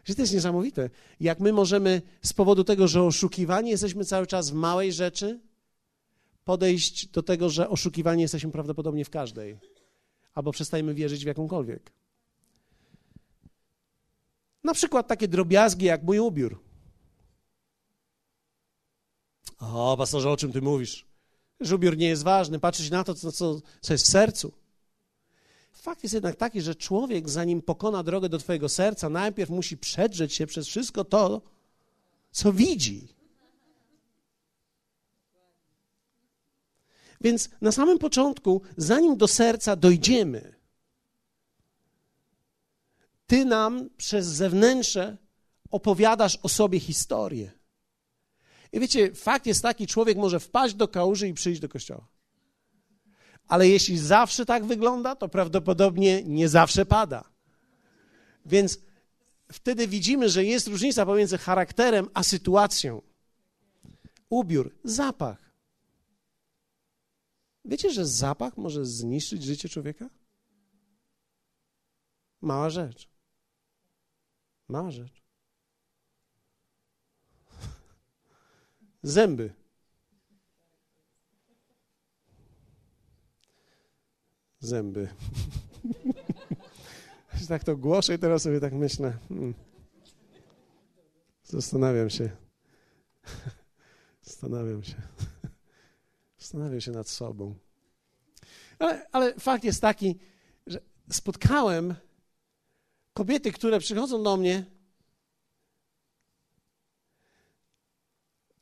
Speaker 1: Że to jest niesamowite. Jak my możemy z powodu tego, że oszukiwani jesteśmy cały czas w małej rzeczy, podejść do tego, że oszukiwani jesteśmy prawdopodobnie w każdej, albo przestajemy wierzyć w jakąkolwiek. Na przykład takie drobiazgi jak mój ubiór. O, pastorze, o czym ty mówisz? Że ubiór nie jest ważny, patrzeć na to, co, co, jest w sercu. Fakt jest jednak taki, że człowiek, zanim pokona drogę do Twojego serca, najpierw musi przedrzeć się przez wszystko to, co widzi. Więc na samym początku, zanim do serca dojdziemy, ty nam przez zewnętrzne opowiadasz o sobie historię. I wiecie, fakt jest taki, człowiek może wpaść do kałuży i przyjść do kościoła. Ale jeśli zawsze tak wygląda, to prawdopodobnie nie zawsze pada. Więc wtedy widzimy, że jest różnica pomiędzy charakterem a sytuacją. Ubiór, zapach. Wiecie, że zapach może zniszczyć życie człowieka? Mała rzecz. Mała rzecz. Zęby. Zęby. tak to głoszę i teraz sobie tak myślę. Hmm. Zastanawiam się. Zastanawiam się. Zastanawiam się nad sobą. Ale, ale fakt jest taki, że spotkałem kobiety, które przychodzą do mnie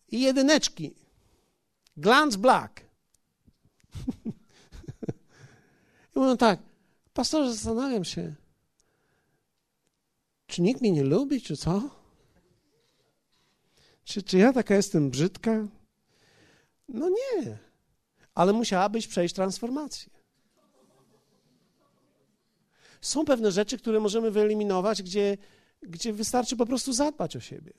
Speaker 1: i jedyneczki. Glance Black. I mówią tak, pastorze, zastanawiam się, czy nikt mnie nie lubi, czy co? Czy, czy ja taka jestem brzydka? No nie, ale musiałabyś przejść transformację. Są pewne rzeczy, które możemy wyeliminować, gdzie, gdzie wystarczy po prostu zadbać o siebie.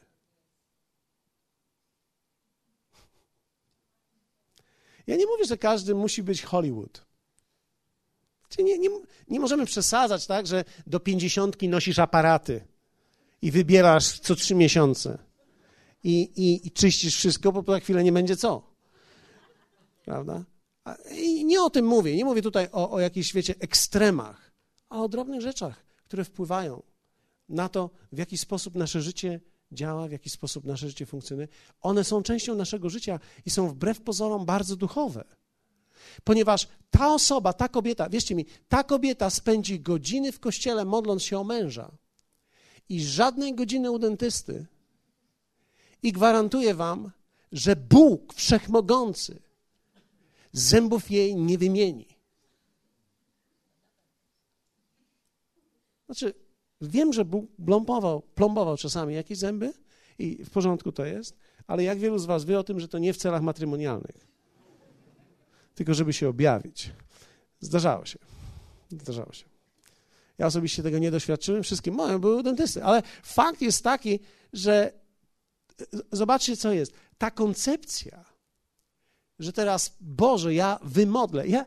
Speaker 1: Ja nie mówię, że każdy musi być Hollywood. Nie, nie, nie możemy przesadzać, tak, że do pięćdziesiątki nosisz aparaty i wybierasz co trzy miesiące i, i, i czyścisz wszystko, bo za chwilę nie będzie co. Prawda? I nie o tym mówię. Nie mówię tutaj o, o jakichś, wiecie, ekstremach a o drobnych rzeczach, które wpływają na to, w jaki sposób nasze życie działa, w jaki sposób nasze życie funkcjonuje. One są częścią naszego życia i są wbrew pozorom bardzo duchowe. Ponieważ ta osoba, ta kobieta, wierzcie mi, ta kobieta spędzi godziny w kościele modląc się o męża i żadnej godziny u dentysty. I gwarantuję wam, że Bóg Wszechmogący zębów jej nie wymieni. Znaczy, wiem, że Bóg plombował, plombował czasami jakieś zęby i w porządku to jest, ale jak wielu z was wie o tym, że to nie w celach matrymonialnych, tylko żeby się objawić. Zdarzało się. Zdarzało się. Ja osobiście tego nie doświadczyłem, wszystkie moje były dentysty, ale fakt jest taki, że zobaczcie, co jest. Ta koncepcja, że teraz, Boże, ja wymodlę. Ja,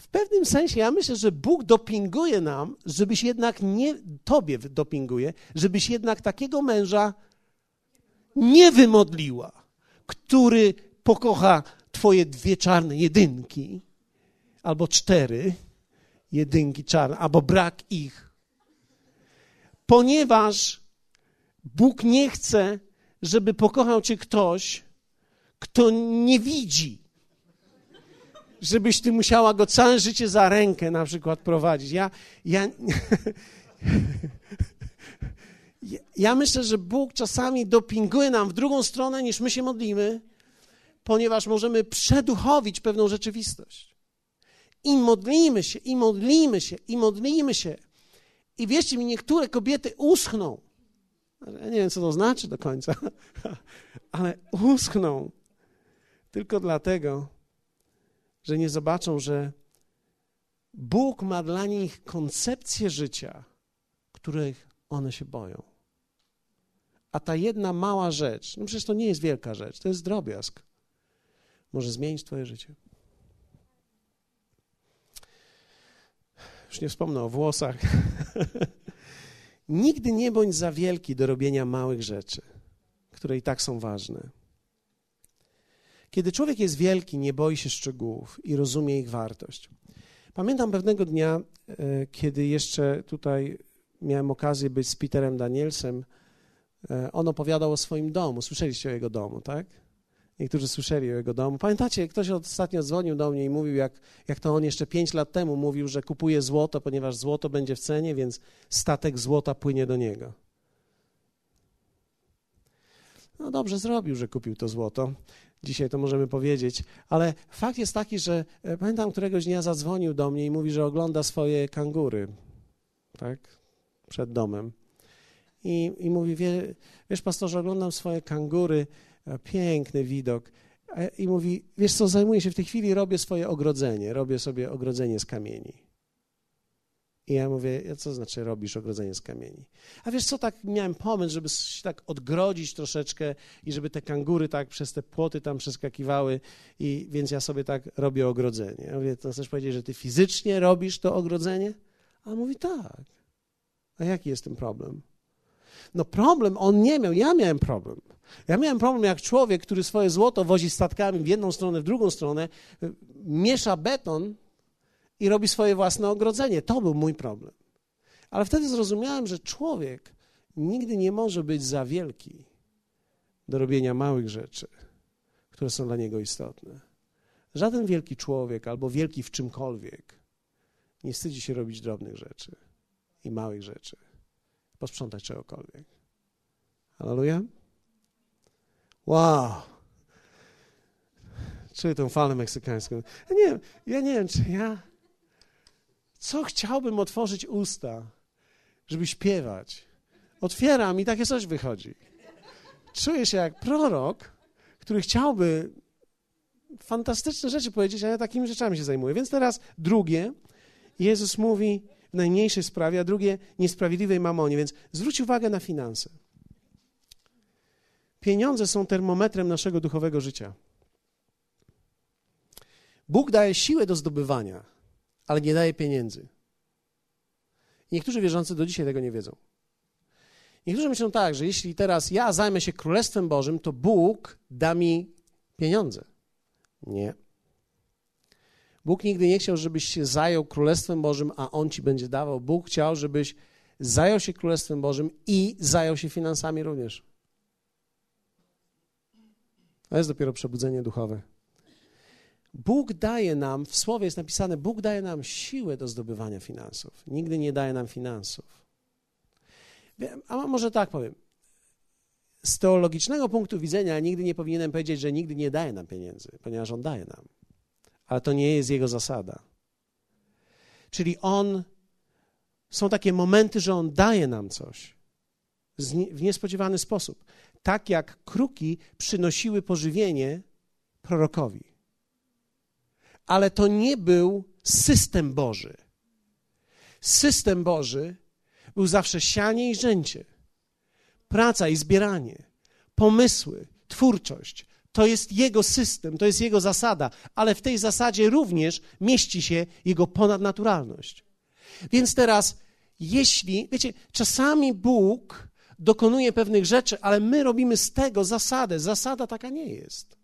Speaker 1: w pewnym sensie ja myślę, że Bóg dopinguje nam, żebyś jednak nie, tobie dopinguje, żebyś jednak takiego męża nie wymodliła, który pokocha twoje dwie czarne jedynki albo cztery jedynki czarne, albo brak ich. Ponieważ Bóg nie chce, żeby pokochał cię ktoś, kto nie widzi. Żebyś ty musiała go całe życie za rękę na przykład prowadzić. Ja, ja, ja myślę, że Bóg czasami dopinguje nam w drugą stronę niż my się modlimy, ponieważ możemy przeduchowić pewną rzeczywistość. I modlimy się, i modlimy się, i modlimy się. I wierzcie mi, niektóre kobiety uschną. Ja nie wiem, co to znaczy do końca, ale uschną tylko dlatego, że nie zobaczą, że Bóg ma dla nich koncepcję życia, których one się boją. A ta jedna mała rzecz, no przecież to nie jest wielka rzecz, to jest drobiazg, może zmienić Twoje życie. Już nie wspomnę o włosach. Nigdy nie bądź za wielki do robienia małych rzeczy, które i tak są ważne. Kiedy człowiek jest wielki, nie boi się szczegółów i rozumie ich wartość. Pamiętam pewnego dnia, e, kiedy jeszcze tutaj miałem okazję być z Peterem Danielsem, e, on opowiadał o swoim domu. Słyszeliście o jego domu, tak? Niektórzy słyszeli o jego domu. Pamiętacie, ktoś ostatnio dzwonił do mnie i mówił, jak, jak to on jeszcze pięć lat temu mówił, że kupuje złoto, ponieważ złoto będzie w cenie, więc statek złota płynie do niego. No dobrze zrobił, że kupił to złoto. Dzisiaj to możemy powiedzieć, ale fakt jest taki, że e, pamiętam któregoś dnia zadzwonił do mnie i mówi, że ogląda swoje kangury, tak, przed domem. I, i mówi, wie, wiesz pastorze, oglądam swoje kangury, piękny widok. E, I mówi, wiesz co, zajmuję się w tej chwili, robię swoje ogrodzenie, robię sobie ogrodzenie z kamieni. I ja mówię, co znaczy robisz ogrodzenie z kamieni? A wiesz co, tak miałem pomysł, żeby się tak odgrodzić troszeczkę i żeby te kangury tak przez te płoty tam przeskakiwały i więc ja sobie tak robię ogrodzenie. Ja mówię, to chcesz powiedzieć, że ty fizycznie robisz to ogrodzenie? A on mówi, tak. A jaki jest ten problem? No problem on nie miał, ja miałem problem. Ja miałem problem jak człowiek, który swoje złoto wozi statkami w jedną stronę, w drugą stronę, miesza beton i robi swoje własne ogrodzenie. To był mój problem. Ale wtedy zrozumiałem, że człowiek nigdy nie może być za wielki do robienia małych rzeczy, które są dla niego istotne. Żaden wielki człowiek albo wielki w czymkolwiek nie wstydzi się robić drobnych rzeczy i małych rzeczy, posprzątać czegokolwiek. Hallelujah. Wow. Czuję tą falę meksykańską. Ja nie wiem, ja nie wiem, czy ja... Co chciałbym otworzyć usta, żeby śpiewać? Otwieram i takie coś wychodzi. Czuję się jak prorok, który chciałby fantastyczne rzeczy powiedzieć, a ja takimi rzeczami się zajmuję. Więc teraz drugie, Jezus mówi w najmniejszej sprawie, a drugie niesprawiedliwej mamonie, więc zwróć uwagę na finanse. Pieniądze są termometrem naszego duchowego życia. Bóg daje siłę do zdobywania, ale nie daje pieniędzy. niektórzy wierzący do dzisiaj tego nie wiedzą. Niektórzy myślą tak, że jeśli teraz ja zajmę się Królestwem Bożym, to Bóg da mi pieniądze. Nie. Bóg nigdy nie chciał, żebyś się zajął Królestwem Bożym, a On ci będzie dawał. Bóg chciał, żebyś zajął się Królestwem Bożym i zajął się finansami również. To jest dopiero przebudzenie duchowe. Bóg daje nam, w słowie jest napisane, Bóg daje nam siłę do zdobywania finansów. Nigdy nie daje nam finansów. A może tak powiem. Z teologicznego punktu widzenia nigdy nie powinienem powiedzieć, że nigdy nie daje nam pieniędzy, ponieważ On daje nam. Ale to nie jest Jego zasada. Czyli On, są takie momenty, że On daje nam coś w niespodziewany sposób tak jak kruki przynosiły pożywienie prorokowi. Ale to nie był system Boży. System Boży był zawsze sianie i rzęcie, praca i zbieranie, pomysły, twórczość. To jest Jego system, to jest Jego zasada, ale w tej zasadzie również mieści się Jego ponadnaturalność. Więc teraz, jeśli, wiecie, czasami Bóg dokonuje pewnych rzeczy, ale my robimy z tego zasadę. Zasada taka nie jest.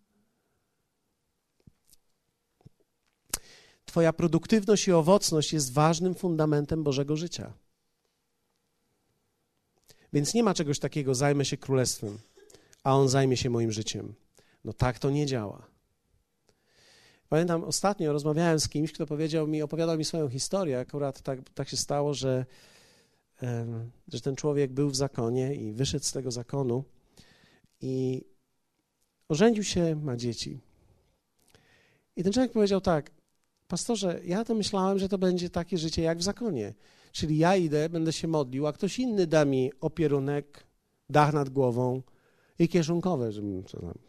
Speaker 1: Twoja produktywność i owocność jest ważnym fundamentem Bożego życia. Więc nie ma czegoś takiego, zajmę się królestwem, a on zajmie się moim życiem. No tak to nie działa. Pamiętam ostatnio rozmawiałem z kimś, kto powiedział mi, opowiadał mi swoją historię. Akurat tak, tak się stało, że, że ten człowiek był w zakonie i wyszedł z tego zakonu i ożenił się, ma dzieci. I ten człowiek powiedział tak: Pastorze, ja to myślałem, że to będzie takie życie jak w zakonie. Czyli ja idę, będę się modlił, a ktoś inny da mi opierunek, dach nad głową i kieszonkowe, żebym co tam.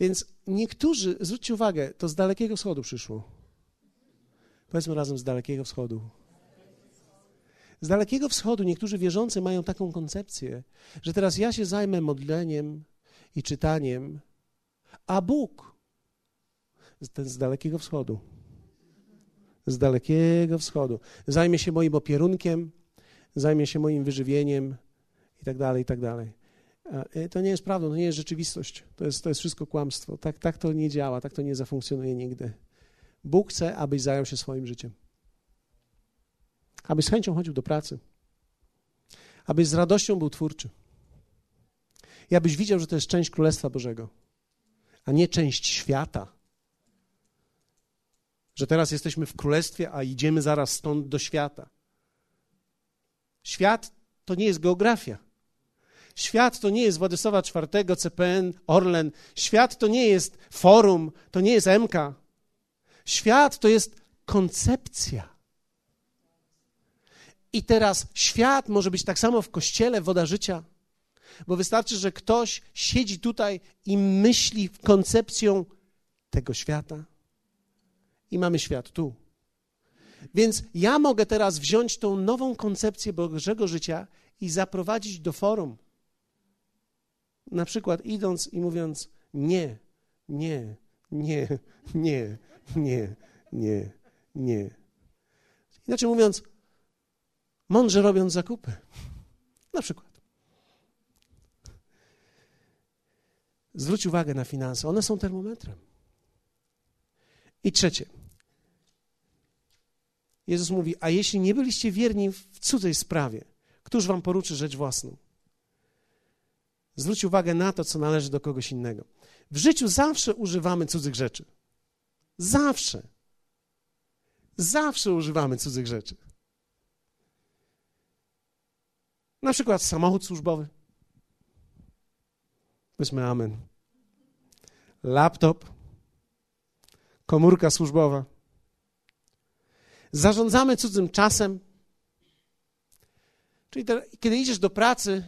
Speaker 1: Więc niektórzy, zwróćcie uwagę, to z Dalekiego Wschodu przyszło. Powiedzmy razem z Dalekiego Wschodu. Z Dalekiego Wschodu niektórzy wierzący mają taką koncepcję, że teraz ja się zajmę modleniem i czytaniem, a Bóg ten z Dalekiego Wschodu. Z Dalekiego Wschodu. Zajmie się moim opierunkiem, zajmie się moim wyżywieniem i tak dalej, i tak dalej. E, to nie jest prawda, to nie jest rzeczywistość. To jest, to jest wszystko kłamstwo. Tak, tak to nie działa, tak to nie zafunkcjonuje nigdy. Bóg chce, abyś zajął się swoim życiem. Abyś z chęcią chodził do pracy. Abyś z radością był twórczy. I abyś widział, że to jest część Królestwa Bożego, a nie część świata że teraz jesteśmy w królestwie, a idziemy zaraz stąd do świata. Świat to nie jest geografia. Świat to nie jest Władysława IV, CPN, Orlen. Świat to nie jest forum, to nie jest MK. Świat to jest koncepcja. I teraz świat może być tak samo w kościele, woda życia, bo wystarczy, że ktoś siedzi tutaj i myśli koncepcją tego świata i mamy świat tu. Więc ja mogę teraz wziąć tą nową koncepcję Bożego życia i zaprowadzić do forum. Na przykład idąc i mówiąc nie, nie, nie, nie, nie, nie, nie. Inaczej mówiąc, mądrze robiąc zakupy. Na przykład. Zwróć uwagę na finanse, one są termometrem. I trzecie. Jezus mówi: A jeśli nie byliście wierni w cudzej sprawie, któż wam poruczy rzecz własną? Zwróć uwagę na to, co należy do kogoś innego. W życiu zawsze używamy cudzych rzeczy. Zawsze. Zawsze używamy cudzych rzeczy. Na przykład samochód służbowy. Powiedzmy amen. Laptop. Komórka służbowa zarządzamy cudzym czasem. Czyli te, kiedy idziesz do pracy,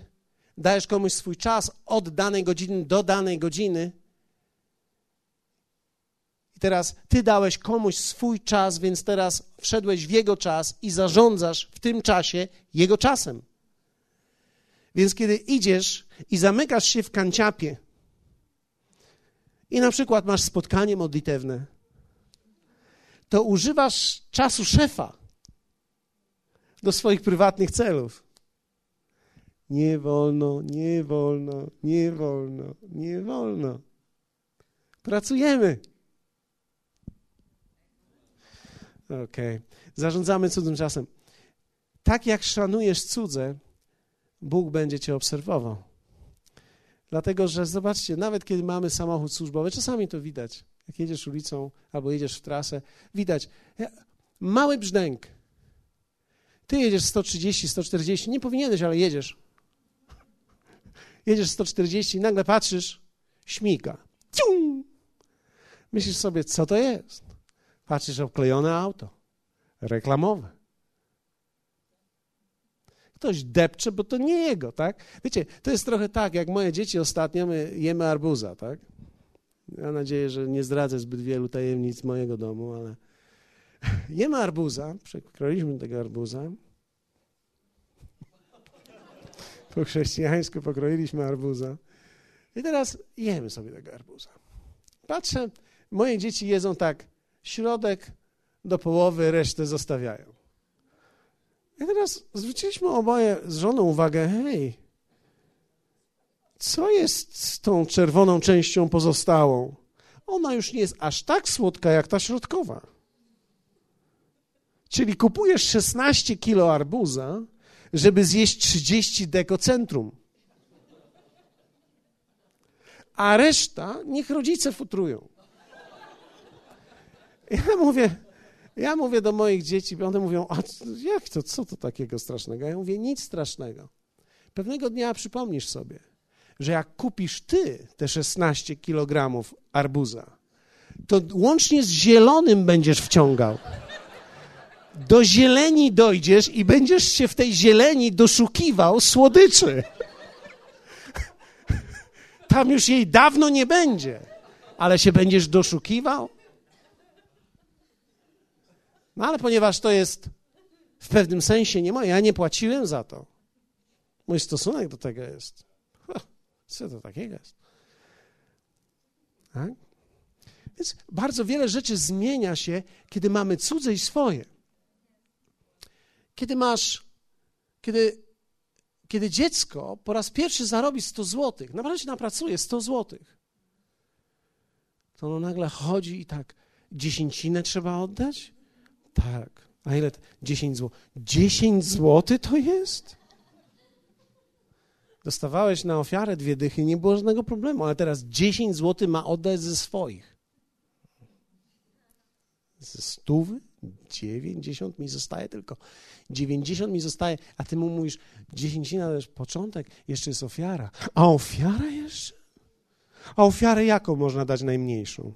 Speaker 1: dajesz komuś swój czas od danej godziny do danej godziny. I teraz ty dałeś komuś swój czas, więc teraz wszedłeś w jego czas i zarządzasz w tym czasie jego czasem. Więc kiedy idziesz i zamykasz się w kanciapie i na przykład masz spotkanie modlitewne, to używasz czasu szefa do swoich prywatnych celów. Nie wolno, nie wolno, nie wolno, nie wolno. Pracujemy. Okej. Okay. Zarządzamy cudzym czasem. Tak jak szanujesz cudze, Bóg będzie cię obserwował. Dlatego, że zobaczcie, nawet kiedy mamy samochód służbowy, czasami to widać. Jak jedziesz ulicą albo jedziesz w trasę, widać mały brzdęk. Ty jedziesz 130, 140, nie powinieneś, ale jedziesz. Jedziesz 140 i nagle patrzysz, śmiga. Cium! Myślisz sobie, co to jest? Patrzysz, obklejone auto, reklamowe. Ktoś depcze, bo to nie jego, tak? Wiecie, to jest trochę tak, jak moje dzieci ostatnio, my jemy arbuza, tak? Mam nadzieję, że nie zdradzę zbyt wielu tajemnic mojego domu, ale Jemy arbuza, przekroiliśmy tego arbuza. Po chrześcijańsku pokroiliśmy arbuza. I teraz jemy sobie tego arbuza. Patrzę, moje dzieci jedzą tak, środek do połowy, resztę zostawiają. I teraz zwróciliśmy oboje z żoną uwagę, hej, co jest z tą czerwoną częścią pozostałą? Ona już nie jest aż tak słodka jak ta środkowa. Czyli kupujesz 16 kilo arbuza, żeby zjeść 30 dekocentrum. A reszta niech rodzice futrują. Ja mówię, ja mówię do moich dzieci, one mówią, a jak to, co to takiego strasznego? Ja mówię, nic strasznego. Pewnego dnia przypomnisz sobie, że jak kupisz ty te 16 kilogramów arbuza, to łącznie z zielonym będziesz wciągał. Do zieleni dojdziesz i będziesz się w tej zieleni doszukiwał słodyczy. Tam już jej dawno nie będzie, ale się będziesz doszukiwał. No ale ponieważ to jest w pewnym sensie nie moje, ja nie płaciłem za to. Mój stosunek do tego jest. Co to takiego jest? Tak? Więc bardzo wiele rzeczy zmienia się, kiedy mamy cudze i swoje. Kiedy masz, kiedy, kiedy dziecko po raz pierwszy zarobi 100 złotych, naprawdę się napracuje 100 złotych, to ono nagle chodzi i tak, dziesięcinę trzeba oddać? Tak. A ile? 10 zł. 10 zł to jest? Dostawałeś na ofiarę dwie dychy, nie było żadnego problemu, ale teraz 10 zł ma oddać ze swoich. Ze stówy? 90 mi zostaje tylko. 90 mi zostaje, a ty mu mówisz, dziesięcina to jest początek, jeszcze jest ofiara. A ofiara jeszcze? A ofiarę jaką można dać najmniejszą?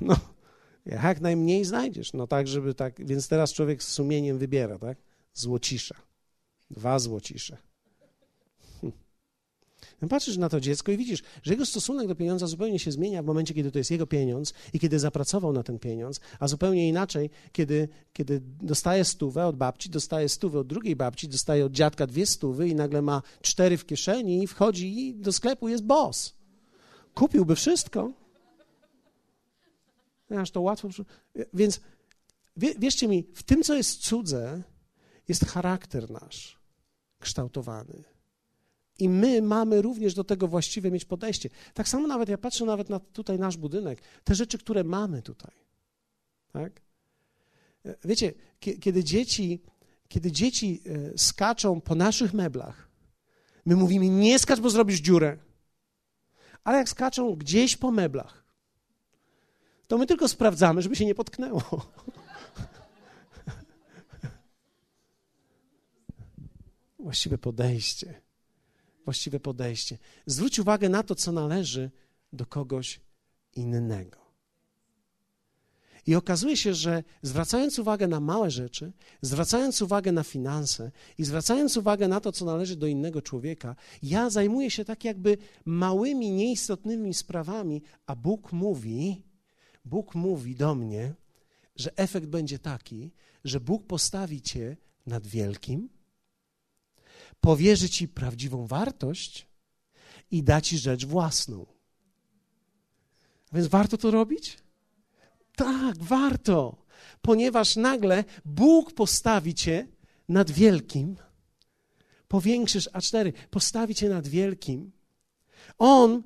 Speaker 1: No, jak najmniej znajdziesz. No tak, żeby tak, więc teraz człowiek z sumieniem wybiera, tak? Złocisza. Dwa złocisze. Patrzysz na to dziecko i widzisz, że jego stosunek do pieniądza zupełnie się zmienia w momencie, kiedy to jest jego pieniądz i kiedy zapracował na ten pieniądz, a zupełnie inaczej, kiedy, kiedy dostaje stówę od babci, dostaje stówę od drugiej babci, dostaje od dziadka dwie stówy i nagle ma cztery w kieszeni i wchodzi i do sklepu jest boss. Kupiłby wszystko, Aż to łatwo. Więc wierzcie mi, w tym, co jest cudze, jest charakter nasz kształtowany. I my mamy również do tego właściwe mieć podejście. Tak samo nawet, ja patrzę nawet na tutaj nasz budynek, te rzeczy, które mamy tutaj. Tak? Wiecie, kiedy dzieci, kiedy dzieci e, skaczą po naszych meblach, my mówimy, nie skacz, bo zrobisz dziurę. Ale jak skaczą gdzieś po meblach, to my tylko sprawdzamy, żeby się nie potknęło. Właściwe podejście. Właściwe podejście. Zwróć uwagę na to, co należy do kogoś innego. I okazuje się, że zwracając uwagę na małe rzeczy, zwracając uwagę na finanse i zwracając uwagę na to, co należy do innego człowieka, ja zajmuję się tak jakby małymi, nieistotnymi sprawami, a Bóg mówi, Bóg mówi do mnie, że efekt będzie taki, że Bóg postawi cię nad wielkim, powierzy ci prawdziwą wartość i da ci rzecz własną. Więc warto to robić? Tak, warto, ponieważ nagle Bóg postawi cię nad wielkim, powiększysz A4, postawi cię nad wielkim. On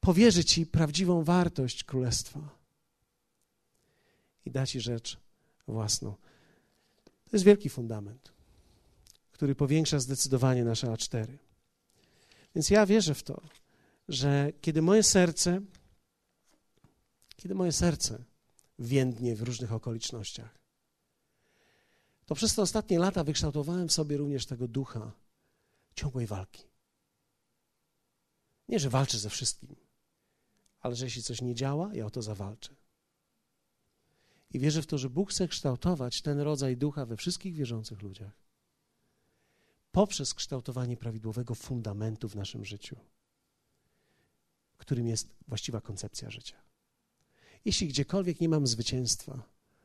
Speaker 1: powierzy ci prawdziwą wartość królestwa i da ci rzecz własną. To jest wielki fundament, który powiększa zdecydowanie nasze A4. Więc ja wierzę w to, że kiedy moje serce, kiedy moje serce więdnie w różnych okolicznościach, to przez te ostatnie lata wykształtowałem w sobie również tego ducha ciągłej walki. Nie, że walczę ze wszystkim, ale że jeśli coś nie działa, ja o to zawalczę. I wierzę w to, że Bóg chce kształtować ten rodzaj ducha we wszystkich wierzących ludziach poprzez kształtowanie prawidłowego fundamentu w naszym życiu, którym jest właściwa koncepcja życia. Jeśli gdziekolwiek nie mam zwycięstwa,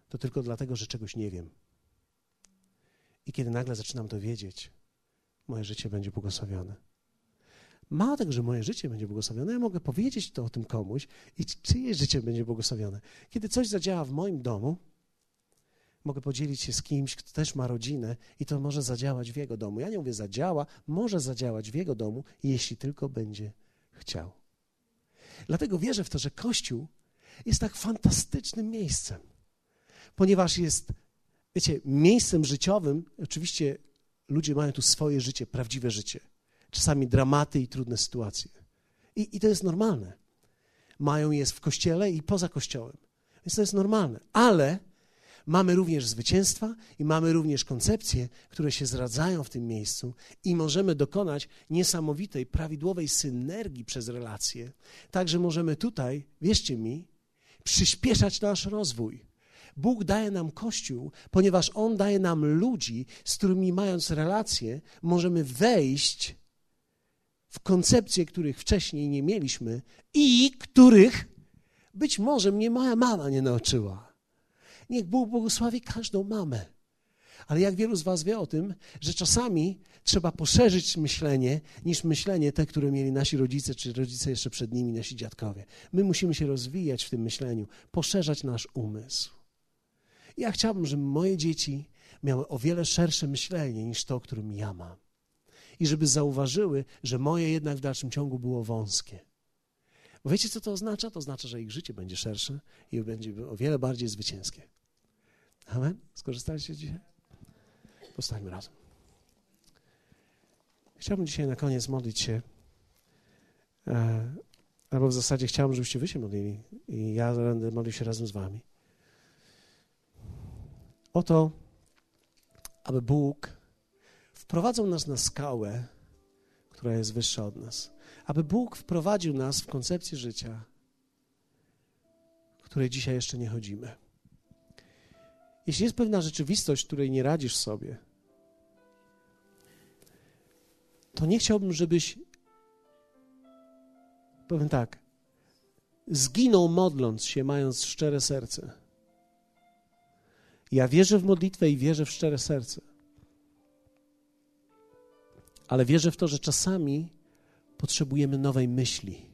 Speaker 1: to tylko dlatego, że czegoś nie wiem. I kiedy nagle zaczynam to wiedzieć, moje życie będzie błogosławione. Mało tego, że moje życie będzie błogosławione, ja mogę powiedzieć to o tym komuś i czyje życie będzie błogosławione. Kiedy coś zadziała w moim domu, mogę podzielić się z kimś, kto też ma rodzinę i to może zadziałać w jego domu. Ja nie mówię zadziała, może zadziałać w jego domu, jeśli tylko będzie chciał. Dlatego wierzę w to, że Kościół jest tak fantastycznym miejscem, ponieważ jest, wiecie, miejscem życiowym. Oczywiście ludzie mają tu swoje życie, prawdziwe życie, czasami dramaty i trudne sytuacje. I, i to jest normalne. Mają je w kościele i poza kościołem. Więc to jest normalne. Ale mamy również zwycięstwa i mamy również koncepcje, które się zradzają w tym miejscu i możemy dokonać niesamowitej, prawidłowej synergii przez relacje. Także możemy tutaj, wierzcie mi, przyspieszać nasz rozwój. Bóg daje nam Kościół, ponieważ On daje nam ludzi, z którymi mając relacje, możemy wejść w koncepcje, których wcześniej nie mieliśmy i których być może mnie moja mama nie nauczyła. Niech Bóg błogosławi każdą mamę. Ale jak wielu z Was wie o tym, że czasami trzeba poszerzyć myślenie niż myślenie te, które mieli nasi rodzice, czy rodzice jeszcze przed nimi, nasi dziadkowie. My musimy się rozwijać w tym myśleniu, poszerzać nasz umysł. Ja chciałbym, żeby moje dzieci miały o wiele szersze myślenie niż to, którym ja mam. I żeby zauważyły, że moje jednak w dalszym ciągu było wąskie. Bo wiecie, co to oznacza? To oznacza, że ich życie będzie szersze i będzie o wiele bardziej zwycięskie. Amen? Skorzystaliście dzisiaj? Postańmy razem. Chciałbym dzisiaj na koniec modlić się, e, albo w zasadzie chciałbym, żebyście wy się modlili i ja będę modlił się razem z wami. O to, aby Bóg wprowadzał nas na skałę, która jest wyższa od nas. Aby Bóg wprowadził nas w koncepcję życia, której dzisiaj jeszcze nie chodzimy. Jeśli jest pewna rzeczywistość, której nie radzisz sobie, to nie chciałbym, żebyś, powiem tak, zginął modląc się, mając szczere serce. Ja wierzę w modlitwę i wierzę w szczere serce. Ale wierzę w to, że czasami potrzebujemy nowej myśli,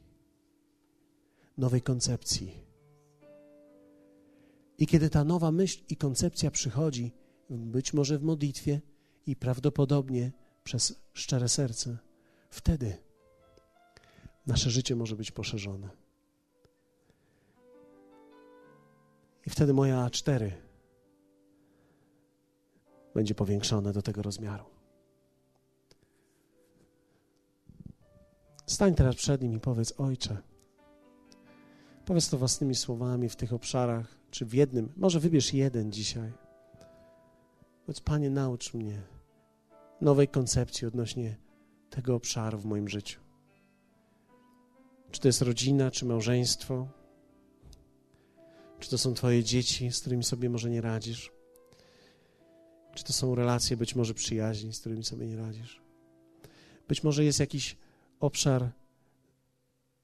Speaker 1: nowej koncepcji. I kiedy ta nowa myśl i koncepcja przychodzi, być może w modlitwie i prawdopodobnie przez szczere serce, wtedy nasze życie może być poszerzone. I wtedy moja A4 będzie powiększone do tego rozmiaru. Stań teraz przed nim i powiedz: Ojcze, powiedz to własnymi słowami w tych obszarach, czy w jednym, może wybierz jeden dzisiaj. Powiedz, Panie, naucz mnie nowej koncepcji odnośnie tego obszaru w moim życiu. Czy to jest rodzina, czy małżeństwo, czy to są Twoje dzieci, z którymi sobie może nie radzisz, czy to są relacje, być może przyjaźni, z którymi sobie nie radzisz. Być może jest jakiś obszar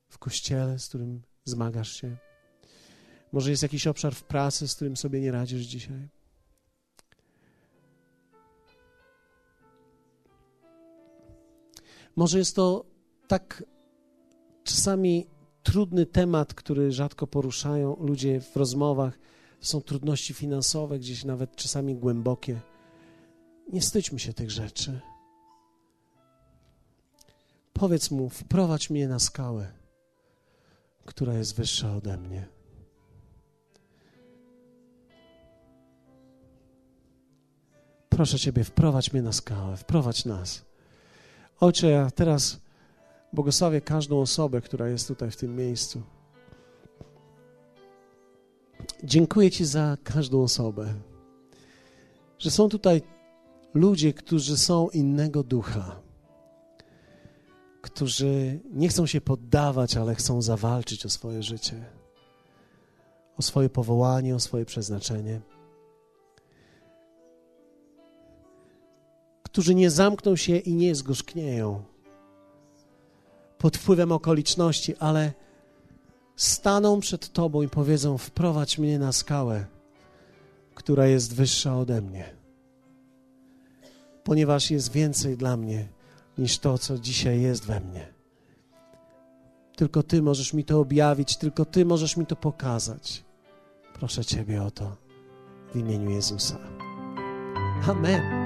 Speaker 1: w kościele, z którym zmagasz się. Może jest jakiś obszar w pracy, z którym sobie nie radzisz dzisiaj. Może jest to tak czasami trudny temat, który rzadko poruszają ludzie w rozmowach. Są trudności finansowe, gdzieś nawet czasami głębokie. Nie stydźmy się tych rzeczy. Powiedz mu, wprowadź mnie na skałę, która jest wyższa ode mnie. Proszę Ciebie, wprowadź mnie na skałę, wprowadź nas. Ojcze, ja teraz błogosławię każdą osobę, która jest tutaj w tym miejscu. Dziękuję Ci za każdą osobę, że są tutaj ludzie, którzy są innego ducha, którzy nie chcą się poddawać, ale chcą zawalczyć o swoje życie, o swoje powołanie, o swoje przeznaczenie. Którzy nie zamkną się i nie zgorzknieją pod wpływem okoliczności, ale staną przed Tobą i powiedzą: Wprowadź mnie na skałę, która jest wyższa ode mnie, ponieważ jest więcej dla mnie niż to, co dzisiaj jest we mnie. Tylko Ty możesz mi to objawić, tylko Ty możesz mi to pokazać. Proszę Ciebie o to w imieniu Jezusa. Amen.